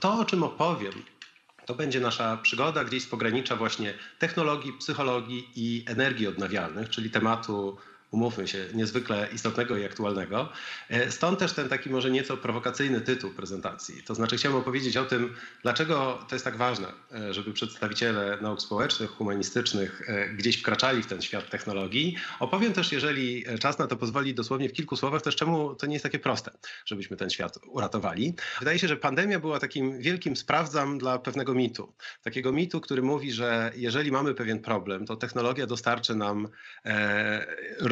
to, o czym opowiem, to będzie nasza przygoda gdzieś z pogranicza właśnie technologii, psychologii i energii odnawialnych, czyli tematu umówmy się, niezwykle istotnego i aktualnego. E, stąd też ten taki może nieco prowokacyjny tytuł prezentacji. To znaczy chciałbym opowiedzieć o tym, dlaczego to jest tak ważne, e, żeby przedstawiciele nauk społecznych, humanistycznych e, gdzieś wkraczali w ten świat technologii. Opowiem też, jeżeli czas na to pozwoli, dosłownie w kilku słowach też czemu to nie jest takie proste, żebyśmy ten świat uratowali. Wydaje się, że pandemia była takim wielkim sprawdzam dla pewnego mitu. Takiego mitu, który mówi, że jeżeli mamy pewien problem, to technologia dostarczy nam e,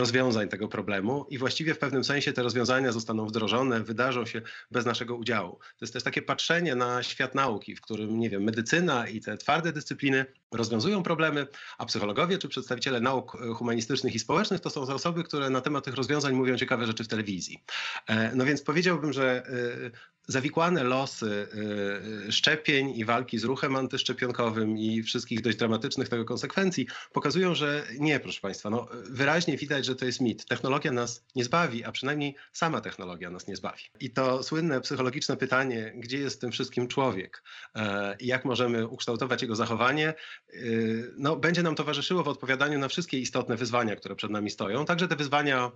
rozwiązań tego problemu i właściwie w pewnym sensie te rozwiązania zostaną wdrożone, wydarzą się bez naszego udziału. To jest też takie patrzenie na świat nauki, w którym, nie wiem, medycyna i te twarde dyscypliny rozwiązują problemy, a psychologowie czy przedstawiciele nauk e, humanistycznych i społecznych to są osoby, które na temat tych rozwiązań mówią ciekawe rzeczy w telewizji. E, no więc powiedziałbym, że e, zawikłane losy y, szczepień i walki z ruchem antyszczepionkowym i wszystkich dość dramatycznych tego konsekwencji pokazują, że nie, proszę Państwa, no, wyraźnie widać, że to jest mit. Technologia nas nie zbawi, a przynajmniej sama technologia nas nie zbawi. I to słynne psychologiczne pytanie, gdzie jest w tym wszystkim człowiek e, i jak możemy ukształtować jego zachowanie, y, no, będzie nam towarzyszyło w odpowiadaniu na wszystkie istotne wyzwania, które przed nami stoją, także te wyzwania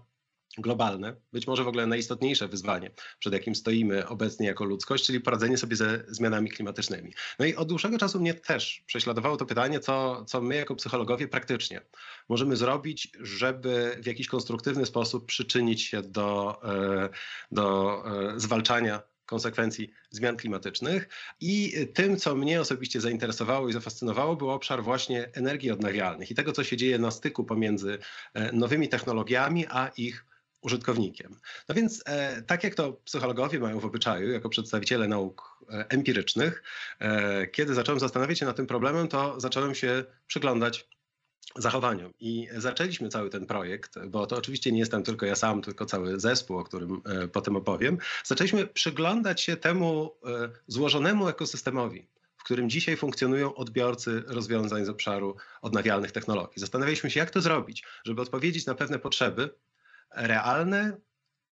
globalne, być może w ogóle najistotniejsze wyzwanie, przed jakim stoimy obecnie jako ludzkość, czyli poradzenie sobie ze zmianami klimatycznymi. No i od dłuższego czasu mnie też prześladowało to pytanie, co, co my jako psychologowie praktycznie możemy zrobić, żeby w jakiś konstruktywny sposób przyczynić się do, e, do e, zwalczania konsekwencji zmian klimatycznych. I tym, co mnie osobiście zainteresowało i zafascynowało, był obszar właśnie energii odnawialnych i tego, co się dzieje na styku pomiędzy e, nowymi technologiami, a ich użytkownikiem. No więc e, tak jak to psychologowie mają w obyczaju, jako przedstawiciele nauk e, empirycznych, e, kiedy zacząłem zastanawiać się nad tym problemem, to zacząłem się przyglądać zachowaniom. I zaczęliśmy cały ten projekt, bo to oczywiście nie jestem tylko ja sam, tylko cały zespół, o którym e, potem opowiem. Zaczęliśmy przyglądać się temu e, złożonemu ekosystemowi, w którym dzisiaj funkcjonują odbiorcy rozwiązań z obszaru odnawialnych technologii. Zastanawialiśmy się, jak to zrobić, żeby odpowiedzieć na pewne potrzeby, realne,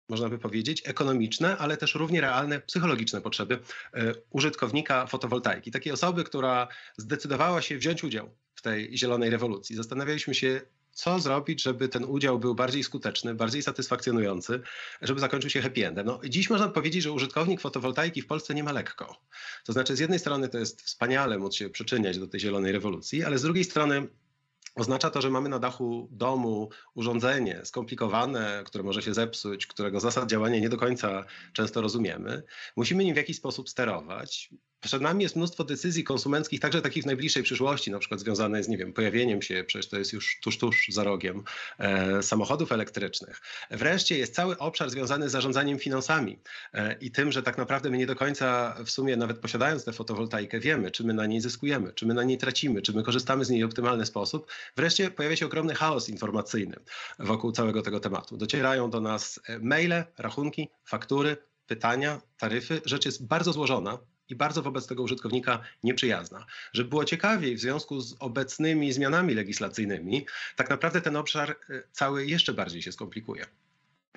można by powiedzieć, ekonomiczne, ale też równie realne psychologiczne potrzeby e, użytkownika fotowoltaiki. Takiej osoby, która zdecydowała się wziąć udział w tej zielonej rewolucji. Zastanawialiśmy się, co zrobić, żeby ten udział był bardziej skuteczny, bardziej satysfakcjonujący, żeby zakończył się happy endem. No, dziś można powiedzieć, że użytkownik fotowoltaiki w Polsce nie ma lekko. To znaczy, z jednej strony to jest wspaniale móc się przyczyniać do tej zielonej rewolucji, ale z drugiej strony Oznacza to, że mamy na dachu domu urządzenie skomplikowane, które może się zepsuć, którego zasad działania nie do końca często rozumiemy. Musimy nim w jakiś sposób sterować. Przed nami jest mnóstwo decyzji konsumenckich, także takich w najbliższej przyszłości, na przykład związane z, nie wiem, pojawieniem się, przecież to jest już tuż, tuż za rogiem, e, samochodów elektrycznych. Wreszcie jest cały obszar związany z zarządzaniem finansami e, i tym, że tak naprawdę my nie do końca w sumie, nawet posiadając tę fotowoltaikę, wiemy, czy my na niej zyskujemy, czy my na niej tracimy, czy my korzystamy z niej w optymalny sposób. Wreszcie pojawia się ogromny chaos informacyjny wokół całego tego tematu. Docierają do nas e, maile, rachunki, faktury, pytania, taryfy. Rzecz jest bardzo złożona, i bardzo wobec tego użytkownika nieprzyjazna. Żeby było ciekawiej w związku z obecnymi zmianami legislacyjnymi, tak naprawdę ten obszar e, cały jeszcze bardziej się skomplikuje.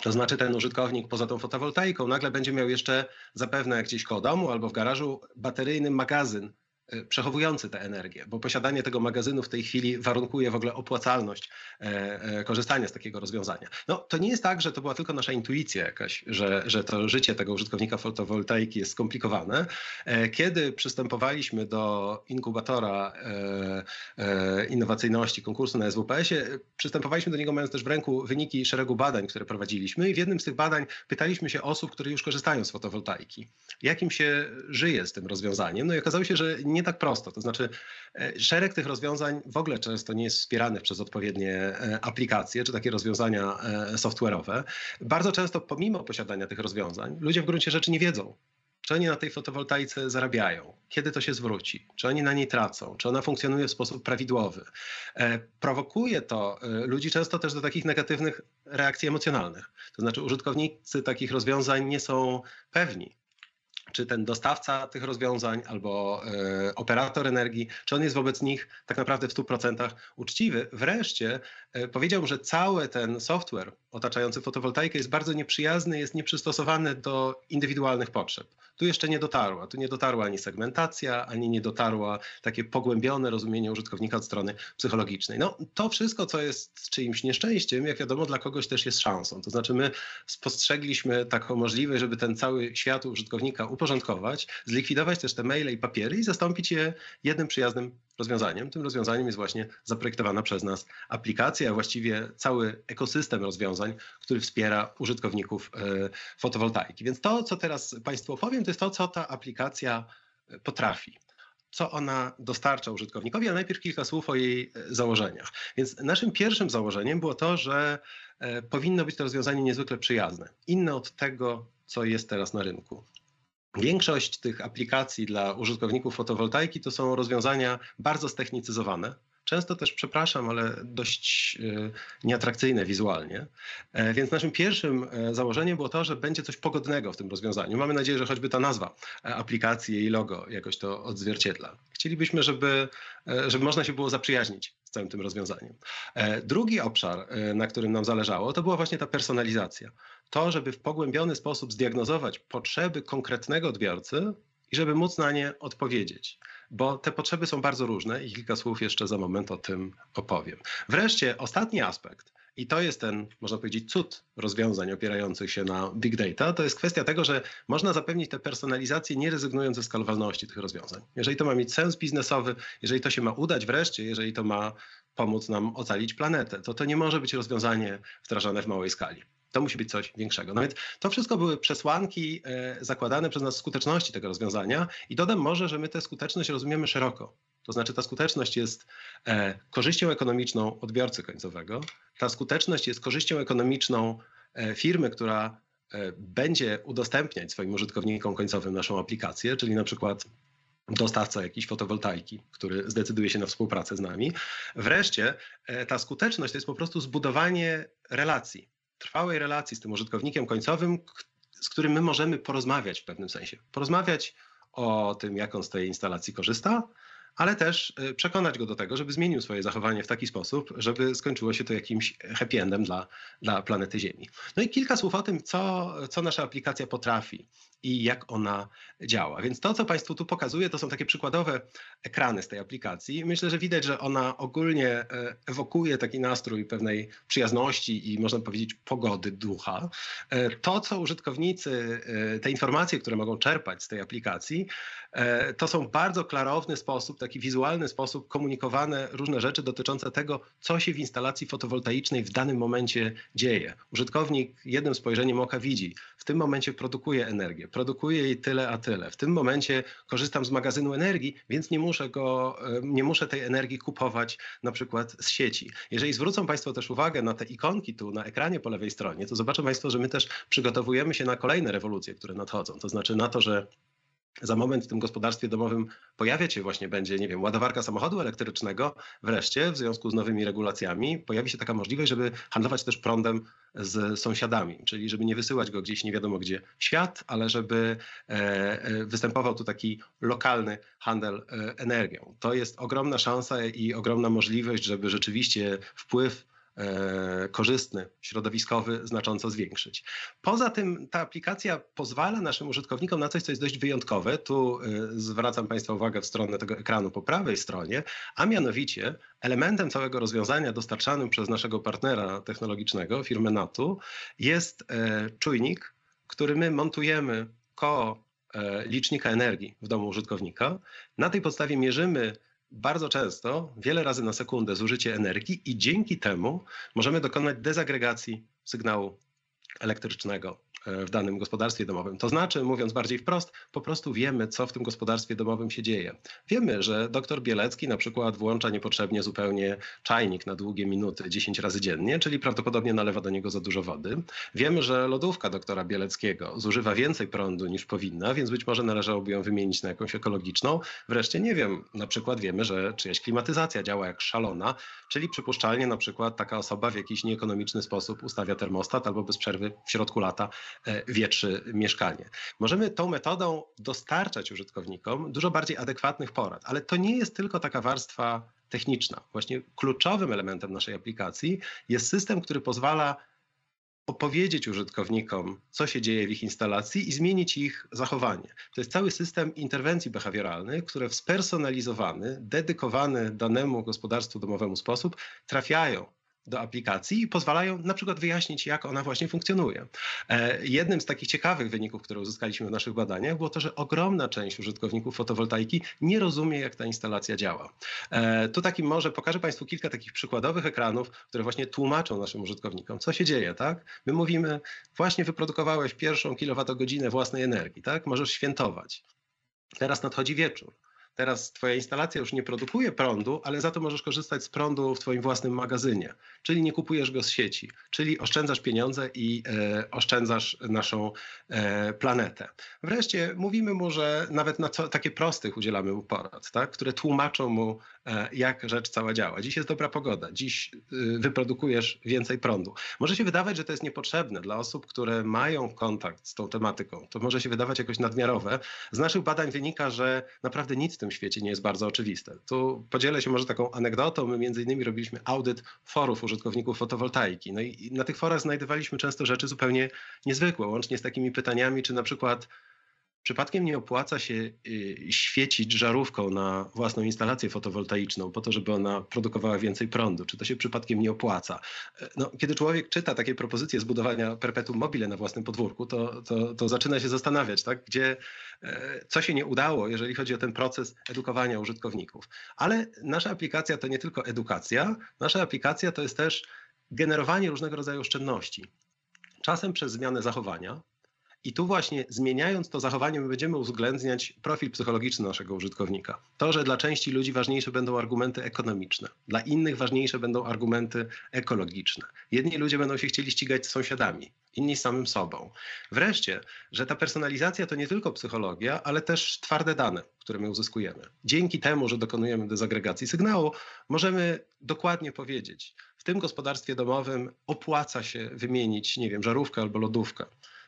To znaczy ten użytkownik poza tą fotowoltaiką nagle będzie miał jeszcze zapewne gdzieś koło domu albo w garażu bateryjny magazyn przechowujący tę energię, bo posiadanie tego magazynu w tej chwili warunkuje w ogóle opłacalność e, e, korzystania z takiego rozwiązania. No, to nie jest tak, że to była tylko nasza intuicja jakaś, że, że to życie tego użytkownika fotowoltaiki jest skomplikowane. E, kiedy przystępowaliśmy do inkubatora innowacyjności, konkursu na SWPS-ie, przystępowaliśmy do niego mając też w ręku wyniki szeregu badań, które prowadziliśmy i w jednym z tych badań pytaliśmy się osób, które już korzystają z fotowoltaiki, jak im się żyje z tym rozwiązaniem. No i okazało się, że nie tak prosto. To znaczy, e, szereg tych rozwiązań w ogóle często nie jest wspierany przez odpowiednie e, aplikacje czy takie rozwiązania e, software'owe. Bardzo często, pomimo posiadania tych rozwiązań, ludzie w gruncie rzeczy nie wiedzą, czy oni na tej fotowoltaice zarabiają, kiedy to się zwróci, czy oni na niej tracą, czy ona funkcjonuje w sposób prawidłowy. prowokuje to ludzi często też do takich negatywnych reakcji emocjonalnych. To znaczy, użytkownicy takich rozwiązań nie są pewni, czy ten dostawca tych rozwiązań albo y, operator energii, czy on jest wobec nich tak naprawdę w 100% uczciwy. Wreszcie y, powiedziałbym, że cały ten software otaczający fotowoltaikę jest bardzo nieprzyjazny, jest nieprzystosowany do indywidualnych potrzeb. Tu jeszcze nie dotarła, tu nie dotarła ani segmentacja, ani nie dotarła takie pogłębione rozumienie użytkownika od strony psychologicznej. No to wszystko, co jest czyimś nieszczęściem, jak wiadomo, dla kogoś też jest szansą. To znaczy my spostrzegliśmy taką możliwość, żeby ten cały świat użytkownika uporządkować, zlikwidować też te maile i papiery i zastąpić je jednym przyjaznym rozwiązaniem. Tym rozwiązaniem jest właśnie zaprojektowana przez nas aplikacja, a właściwie cały ekosystem rozwiązań, który wspiera użytkowników e, fotowoltaiki. Więc to, co teraz Państwu opowiem, to jest to, co ta aplikacja e, potrafi co ona dostarcza użytkownikowi, ale najpierw kilka słów o jej e, założeniach. Więc naszym pierwszym założeniem było to, że powinno być to rozwiązanie niezwykle przyjazne, inne od tego, co jest teraz na rynku. Większość tych aplikacji dla użytkowników fotowoltaiki to są rozwiązania bardzo ztechnicyzowane. Często też, przepraszam, ale dość e, nieatrakcyjne wizualnie. E, więc naszym pierwszym e, założeniem było to, że będzie coś pogodnego w tym rozwiązaniu. Mamy nadzieję, że choćby ta nazwa aplikacji i logo jakoś to odzwierciedla. Chcielibyśmy, żeby, żeby można się było zaprzyjaźnić z całym tym rozwiązaniem. Drugi obszar, na którym nam zależało, to była właśnie ta personalizacja to, żeby w pogłębiony sposób zdiagnozować potrzeby konkretnego odbiorcy i żeby móc na nie odpowiedzieć, bo te potrzeby są bardzo różne i kilka słów jeszcze za moment o tym opowiem. Wreszcie ostatni aspekt, i to jest ten, można powiedzieć, cud rozwiązań opierających się na big data, to jest kwestia tego, że można zapewnić tę personalizację nie rezygnując ze skalowalności tych rozwiązań. Jeżeli to ma mieć sens biznesowy, jeżeli to się ma udać wreszcie, jeżeli to ma pomóc nam ocalić planetę, to to nie może być rozwiązanie wdrażane w małej skali. To musi być coś większego. No więc to wszystko były przesłanki e, zakładane przez nas skuteczności tego rozwiązania i dodam może, że my tę skuteczność rozumiemy szeroko. To znaczy ta skuteczność jest e, korzyścią ekonomiczną odbiorcy końcowego, ta skuteczność jest korzyścią ekonomiczną e, firmy, która będzie udostępniać swoim użytkownikom końcowym naszą aplikację, czyli na przykład dostawca jakiejś fotowoltaiki, który zdecyduje się na współpracę z nami. Wreszcie ta skuteczność to jest po prostu zbudowanie relacji trwałej relacji z tym użytkownikiem końcowym, z którym my możemy porozmawiać w pewnym sensie. Porozmawiać o tym, jak on z tej instalacji korzysta, ale też y, przekonać go do tego, żeby zmienił swoje zachowanie w taki sposób, żeby skończyło się to jakimś happy endem dla, dla planety Ziemi. No i kilka słów o tym, co, co nasza aplikacja potrafi i jak ona działa. Więc to, co Państwu tu pokazuję, to są takie przykładowe ekrany z tej aplikacji. Myślę, że widać, że ona ogólnie e, ewokuje taki nastrój pewnej przyjazności i można powiedzieć pogody ducha. E, to, co użytkownicy, e, te informacje, które mogą czerpać z tej aplikacji, to są bardzo klarowny sposób, taki wizualny sposób komunikowane różne rzeczy dotyczące tego, co się w instalacji fotowoltaicznej w danym momencie dzieje. Użytkownik jednym spojrzeniem oka widzi, w tym momencie produkuje energię, produkuje jej tyle a tyle. W tym momencie korzystam z magazynu energii, więc nie muszę go, e, nie muszę tej energii kupować na przykład z sieci. Jeżeli zwrócą Państwo też uwagę na te ikonki tu na ekranie po lewej stronie, to zobaczą Państwo, że my też przygotowujemy się na kolejne rewolucje, które nadchodzą. To znaczy na to, że za moment w tym gospodarstwie domowym pojawiać się właśnie będzie, nie wiem, ładowarka samochodu elektrycznego. Wreszcie w związku z nowymi regulacjami pojawi się taka możliwość, żeby handlować też prądem z sąsiadami, czyli żeby nie wysyłać go gdzieś nie wiadomo gdzie świat, ale żeby e, e, występował tu taki lokalny handel e, energią. To jest ogromna szansa i ogromna możliwość, żeby rzeczywiście wpływ korzystny, środowiskowy znacząco zwiększyć. Poza tym ta aplikacja pozwala naszym użytkownikom na coś, co jest dość wyjątkowe. Tu e, zwracam Państwa uwagę w stronę tego ekranu po prawej stronie, a mianowicie elementem całego rozwiązania dostarczanym przez naszego partnera technologicznego, firmę Natu, jest e, czujnik, który my montujemy koło licznika energii w domu użytkownika. Na tej podstawie mierzymy bardzo często, wiele razy na sekundę zużycie energii i dzięki temu możemy dokonać dezagregacji sygnału elektrycznego w danym gospodarstwie domowym. To znaczy, mówiąc bardziej wprost, po prostu wiemy, co w tym gospodarstwie domowym się dzieje. Wiemy, że doktor Bielecki na przykład włącza niepotrzebnie zupełnie czajnik na długie minuty 10 razy dziennie, czyli prawdopodobnie nalewa do niego za dużo wody. Wiemy, że lodówka doktora Bieleckiego zużywa więcej prądu niż powinna, więc być może należałoby ją wymienić na jakąś ekologiczną. Wreszcie nie wiem, na przykład wiemy, że czyjaś klimatyzacja działa jak szalona, czyli przypuszczalnie na przykład taka osoba w jakiś nieekonomiczny sposób ustawia termostat albo bez przerwy w środku lata wietrzy mieszkanie. Możemy tą metodą dostarczać użytkownikom dużo bardziej adekwatnych porad, ale to nie jest tylko taka warstwa techniczna. Właśnie kluczowym elementem naszej aplikacji jest system, który pozwala opowiedzieć użytkownikom, co się dzieje w ich instalacji i zmienić ich zachowanie. To jest cały system interwencji behawioralnych, które w spersonalizowany, dedykowany danemu gospodarstwu domowemu sposób trafiają do aplikacji i pozwalają na przykład wyjaśnić, jak ona właśnie funkcjonuje. E, jednym z takich ciekawych wyników, które uzyskaliśmy w naszych badaniach, było to, że ogromna część użytkowników fotowoltaiki nie rozumie, jak ta instalacja działa. E, tu takim może pokażę Państwu kilka takich przykładowych ekranów, które właśnie tłumaczą naszym użytkownikom, co się dzieje, tak? My mówimy, właśnie wyprodukowałeś pierwszą kilowatogodzinę własnej energii, tak? Możesz świętować. Teraz nadchodzi wieczór. Teraz twoja instalacja już nie produkuje prądu, ale za to możesz korzystać z prądu w twoim własnym magazynie, czyli nie kupujesz go z sieci, czyli oszczędzasz pieniądze i e, oszczędzasz naszą e, planetę. Wreszcie mówimy mu, że nawet na takie prostych udzielamy mu porad, tak, które tłumaczą mu, jak rzecz cała działa. Dziś jest dobra pogoda, dziś y, wyprodukujesz więcej prądu. Może się wydawać, że to jest niepotrzebne dla osób, które mają kontakt z tą tematyką. To może się wydawać jakoś nadmiarowe. Z naszych badań wynika, że naprawdę nic w tym świecie nie jest bardzo oczywiste. Tu podzielę się może taką anegdotą. My między innymi robiliśmy audyt forów użytkowników fotowoltaiki. No i na tych forach znajdowaliśmy często rzeczy zupełnie niezwykłe, łącznie z takimi pytaniami, czy na przykład Przypadkiem nie opłaca się y, świecić żarówką na własną instalację fotowoltaiczną po to, żeby ona produkowała więcej prądu. Czy to się przypadkiem nie opłaca? No, kiedy człowiek czyta takie propozycje zbudowania perpetuum mobile na własnym podwórku, to, to, to zaczyna się zastanawiać, tak? gdzie, e, co się nie udało, jeżeli chodzi o ten proces edukowania użytkowników. Ale nasza aplikacja to nie tylko edukacja, nasza aplikacja to jest też generowanie różnego rodzaju oszczędności. Czasem przez zmianę zachowania, i tu właśnie zmieniając to zachowanie, my będziemy uwzględniać profil psychologiczny naszego użytkownika. To, że dla części ludzi ważniejsze będą argumenty ekonomiczne, dla innych ważniejsze będą argumenty ekologiczne. Jedni ludzie będą się chcieli ścigać z sąsiadami, inni z samym sobą. Wreszcie, że ta personalizacja to nie tylko psychologia, ale też twarde dane, które my uzyskujemy. Dzięki temu, że dokonujemy dezagregacji sygnału, możemy dokładnie powiedzieć, w tym gospodarstwie domowym opłaca się wymienić, nie wiem, żarówkę albo lodówkę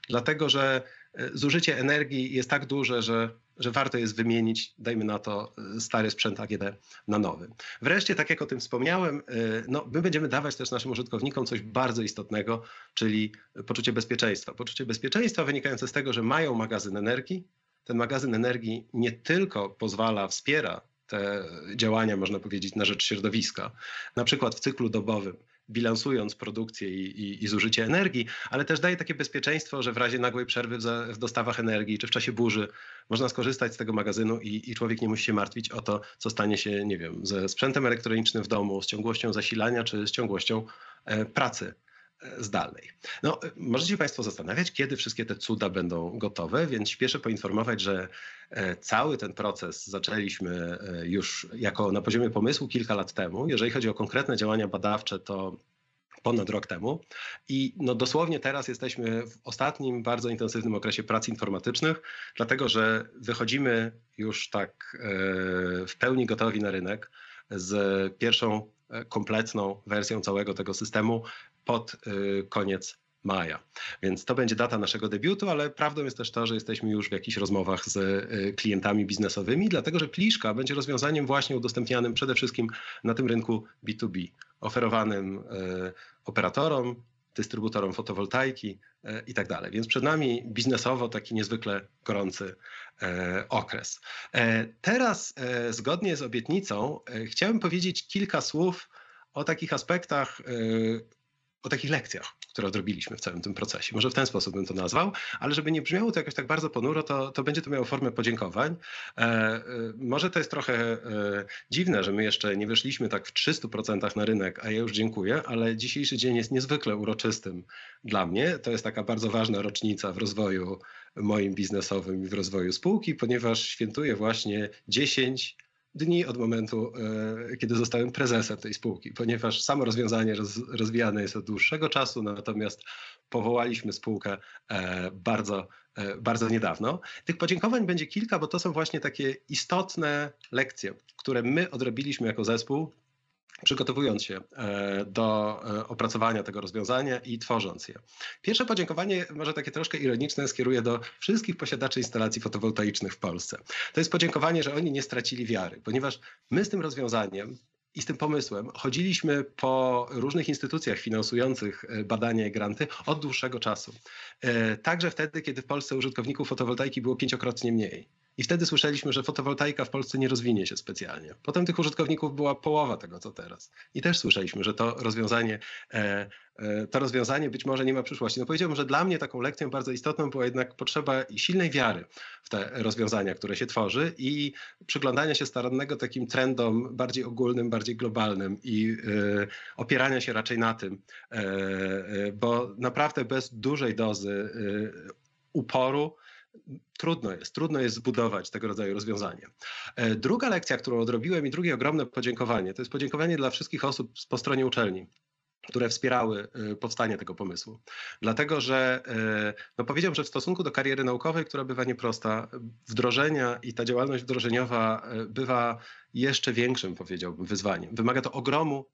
dlatego że e, zużycie energii jest tak duże, że, że warto jest wymienić, dajmy na to, e, stary sprzęt AGD na nowy. Wreszcie, tak jak o tym wspomniałem, e, no, my będziemy dawać też naszym użytkownikom coś bardzo istotnego, czyli poczucie bezpieczeństwa. Poczucie bezpieczeństwa wynikające z tego, że mają magazyn energii. Ten magazyn energii nie tylko pozwala, wspiera te działania, można powiedzieć, na rzecz środowiska, na przykład w cyklu dobowym bilansując produkcję i, i, i, zużycie energii, ale też daje takie bezpieczeństwo, że w razie nagłej przerwy w, za, w dostawach energii czy w czasie burzy można skorzystać z tego magazynu i, i, człowiek nie musi się martwić o to, co stanie się, nie wiem, ze sprzętem elektronicznym w domu, z ciągłością zasilania czy z ciągłością e, pracy zdalnej. No, możecie Państwo zastanawiać, kiedy wszystkie te cuda będą gotowe, więc śpieszę poinformować, że e, cały ten proces zaczęliśmy e, już jako na poziomie pomysłu kilka lat temu. Jeżeli chodzi o konkretne działania badawcze, to ponad rok temu. I no dosłownie teraz jesteśmy w ostatnim, bardzo intensywnym okresie prac informatycznych, dlatego że wychodzimy już tak e, w pełni gotowi na rynek z pierwszą kompletną wersją całego tego systemu pod y, koniec maja. Więc to będzie data naszego debiutu, ale prawdą jest też to, że jesteśmy już w jakichś rozmowach z y, klientami biznesowymi, dlatego że Pliszka będzie rozwiązaniem właśnie udostępnianym przede wszystkim na tym rynku B2B, oferowanym y, operatorom, dystrybutorom fotowoltaiki i tak dalej. Więc przed nami biznesowo taki niezwykle gorący okres. E, teraz, e, zgodnie z obietnicą, e, chciałem powiedzieć kilka słów o takich aspektach, o takich lekcjach, które odrobiliśmy w całym tym procesie. Może w ten sposób bym to nazwał, ale żeby nie brzmiało to jakoś tak bardzo ponuro, to, to będzie to miało formę podziękowań. E, e, może to jest trochę e, dziwne, że my jeszcze nie weszliśmy tak w 300% na rynek, a ja już dziękuję, ale dzisiejszy dzień jest niezwykle uroczystym dla mnie. To jest taka bardzo ważna rocznica w rozwoju moim biznesowym i w rozwoju spółki, ponieważ świętuję właśnie 10 dni od momentu, e, kiedy zostałem prezesem tej spółki, ponieważ samo rozwiązanie roz, rozwijane jest od dłuższego czasu, natomiast powołaliśmy spółkę e, bardzo, e, bardzo niedawno. Tych podziękowań będzie kilka, bo to są właśnie takie istotne lekcje, które my odrobiliśmy jako zespół przygotowując się e, do e, opracowania tego rozwiązania i tworząc je. Pierwsze podziękowanie, może takie troszkę ironiczne, skieruję do wszystkich posiadaczy instalacji fotowoltaicznych w Polsce. To jest podziękowanie, że oni nie stracili wiary, ponieważ my z tym rozwiązaniem i z tym pomysłem chodziliśmy po różnych instytucjach finansujących e, badania i granty od dłuższego czasu. Także wtedy, kiedy w Polsce użytkowników fotowoltaiki było pięciokrotnie mniej. I wtedy słyszeliśmy, że fotowoltaika w Polsce nie rozwinie się specjalnie. Potem tych użytkowników była połowa tego, co teraz. I też słyszeliśmy, że to rozwiązanie, e, e, to rozwiązanie być może nie ma przyszłości. No powiedziałbym, że dla mnie taką lekcją bardzo istotną była jednak potrzeba silnej wiary w te rozwiązania, które się tworzy i przyglądania się starannego takim trendom bardziej ogólnym, bardziej globalnym i e, opierania się raczej na tym, bo naprawdę bez dużej dozy uporu trudno jest, trudno jest zbudować tego rodzaju rozwiązanie. E, druga lekcja, którą odrobiłem i drugie ogromne podziękowanie, to jest podziękowanie dla wszystkich osób po stronie uczelni które wspierały e, powstanie tego pomysłu. Dlatego, że e, no powiedziałbym, że w stosunku do kariery naukowej, która bywa nieprosta, wdrożenia i ta działalność wdrożeniowa bywa jeszcze większym, powiedziałbym, wyzwaniem. Wymaga to ogromu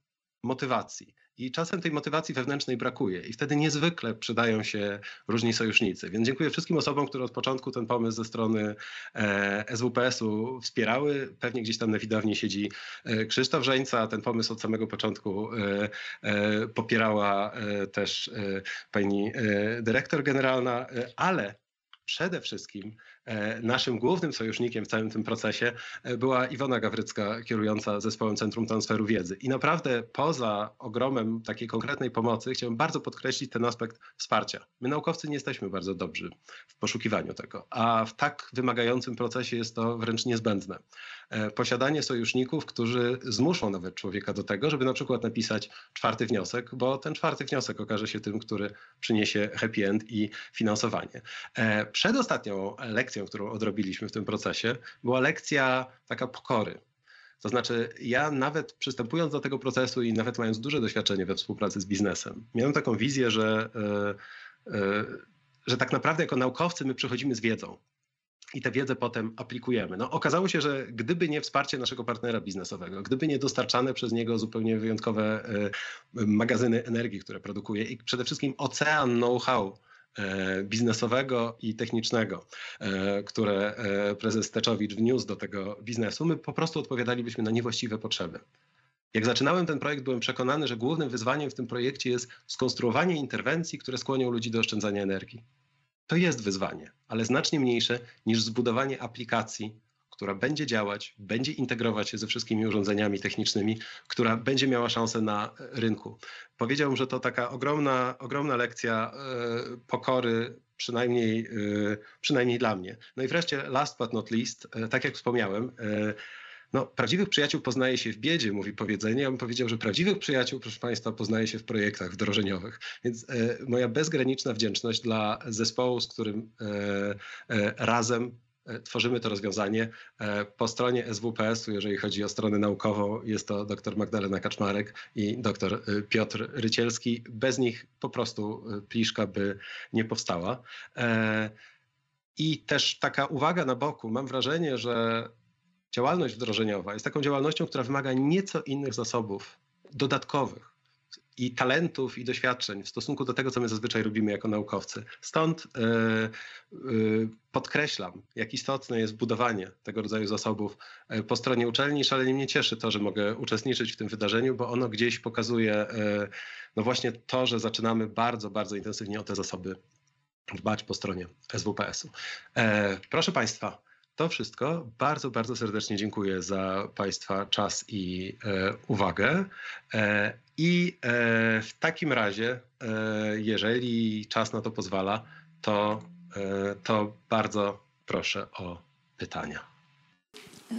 motywacji. I czasem tej motywacji wewnętrznej brakuje i wtedy niezwykle przydają się różni sojusznicy. Więc dziękuję wszystkim osobom, które od początku ten pomysł ze strony e, SWPS-u wspierały. Pewnie gdzieś tam na widowni siedzi e, Krzysztof Żeńca. Ten pomysł od samego początku e, popierała też pani dyrektor generalna, ale przede wszystkim E, naszym głównym sojusznikiem w całym tym procesie e, była Iwona Gawrycka, kierująca zespołem Centrum Transferu Wiedzy. I naprawdę poza ogromem takiej konkretnej pomocy chciałbym bardzo podkreślić ten aspekt wsparcia. My naukowcy nie jesteśmy bardzo dobrzy w poszukiwaniu tego, a w tak wymagającym procesie jest to wręcz niezbędne. E, posiadanie sojuszników, którzy zmuszą nawet człowieka do tego, żeby na przykład napisać czwarty wniosek, bo ten czwarty wniosek okaże się tym, który przyniesie happy end i finansowanie. Przedostatnią lekcją którą odrobiliśmy w tym procesie, była lekcja taka pokory. To znaczy, ja nawet przystępując do tego procesu i nawet mając duże doświadczenie we współpracy z biznesem, miałem taką wizję, że, e, e, że tak naprawdę jako naukowcy my przychodzimy z wiedzą i tę wiedzę potem aplikujemy. No, okazało się, że gdyby nie wsparcie naszego partnera biznesowego, gdyby nie dostarczane przez niego zupełnie wyjątkowe e, magazyny energii, które produkuje i przede wszystkim ocean know-how, E, biznesowego i technicznego, e, które prezes Teczowicz wniósł do tego biznesu, my po prostu odpowiadalibyśmy na niewłaściwe potrzeby. Jak zaczynałem ten projekt, byłem przekonany, że głównym wyzwaniem w tym projekcie jest skonstruowanie interwencji, które skłonią ludzi do oszczędzania energii. To jest wyzwanie, ale znacznie mniejsze niż zbudowanie aplikacji, która będzie działać, będzie integrować się ze wszystkimi urządzeniami technicznymi, która będzie miała szansę na rynku. Powiedziałbym, że to taka ogromna, ogromna lekcja e, pokory, przynajmniej, e, przynajmniej dla mnie. No i wreszcie, last but not least, e, tak jak wspomniałem, no, prawdziwych przyjaciół poznaje się w biedzie, mówi powiedzenie. Ja bym powiedział, że prawdziwych przyjaciół, proszę Państwa, poznaje się w projektach wdrożeniowych. Więc e, moja bezgraniczna wdzięczność dla zespołu, z którym e, e, razem E, tworzymy to rozwiązanie. E, po stronie SWPS-u, jeżeli chodzi o stronę naukową, jest to dr Magdalena Kaczmarek i dr e, Piotr Rycielski. Bez nich po prostu pliszka by nie powstała. I też taka uwaga na boku. Mam wrażenie, że działalność wdrożeniowa jest taką działalnością, która wymaga nieco innych zasobów dodatkowych i talentów i doświadczeń w stosunku do tego, co my zazwyczaj robimy jako naukowcy. Stąd yy, yy, podkreślam, jak istotne jest budowanie tego rodzaju zasobów po stronie uczelni. Szalenie mnie cieszy to, że mogę uczestniczyć w tym wydarzeniu, bo ono gdzieś pokazuje yy, no właśnie to, że zaczynamy bardzo, bardzo intensywnie o te zasoby dbać po stronie SWPS-u. Proszę Państwa, to wszystko. Bardzo, bardzo serdecznie dziękuję za Państwa czas i e, uwagę. E, I e, w takim razie, e, jeżeli czas na to pozwala, to, e, to bardzo proszę o pytania.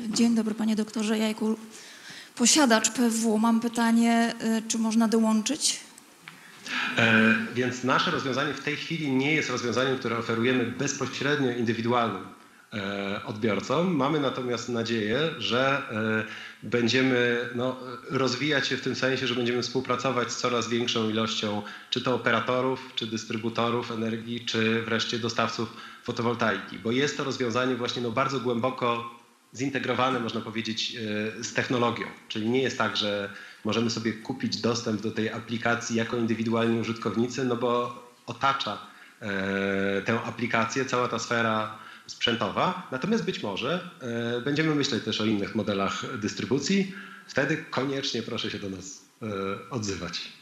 Dzień dobry, panie doktorze Jajku. Posiadacz PW, mam pytanie, e, czy można dołączyć? Więc nasze rozwiązanie w tej chwili nie jest rozwiązaniem, które oferujemy bezpośrednio indywidualnym odbiorcom. Mamy natomiast nadzieję, że e, będziemy no, rozwijać się w tym sensie, że będziemy współpracować z coraz większą ilością czy to operatorów, czy dystrybutorów energii, czy wreszcie dostawców fotowoltaiki, bo jest to rozwiązanie właśnie no, bardzo głęboko zintegrowane, można powiedzieć, e, z technologią. Czyli nie jest tak, że możemy sobie kupić dostęp do tej aplikacji jako indywidualni użytkownicy, no bo otacza e, tę aplikację cała ta sfera sprzętowa. Natomiast być może e, będziemy myśleć też o innych modelach dystrybucji. Wtedy koniecznie proszę się do nas e, odzywać.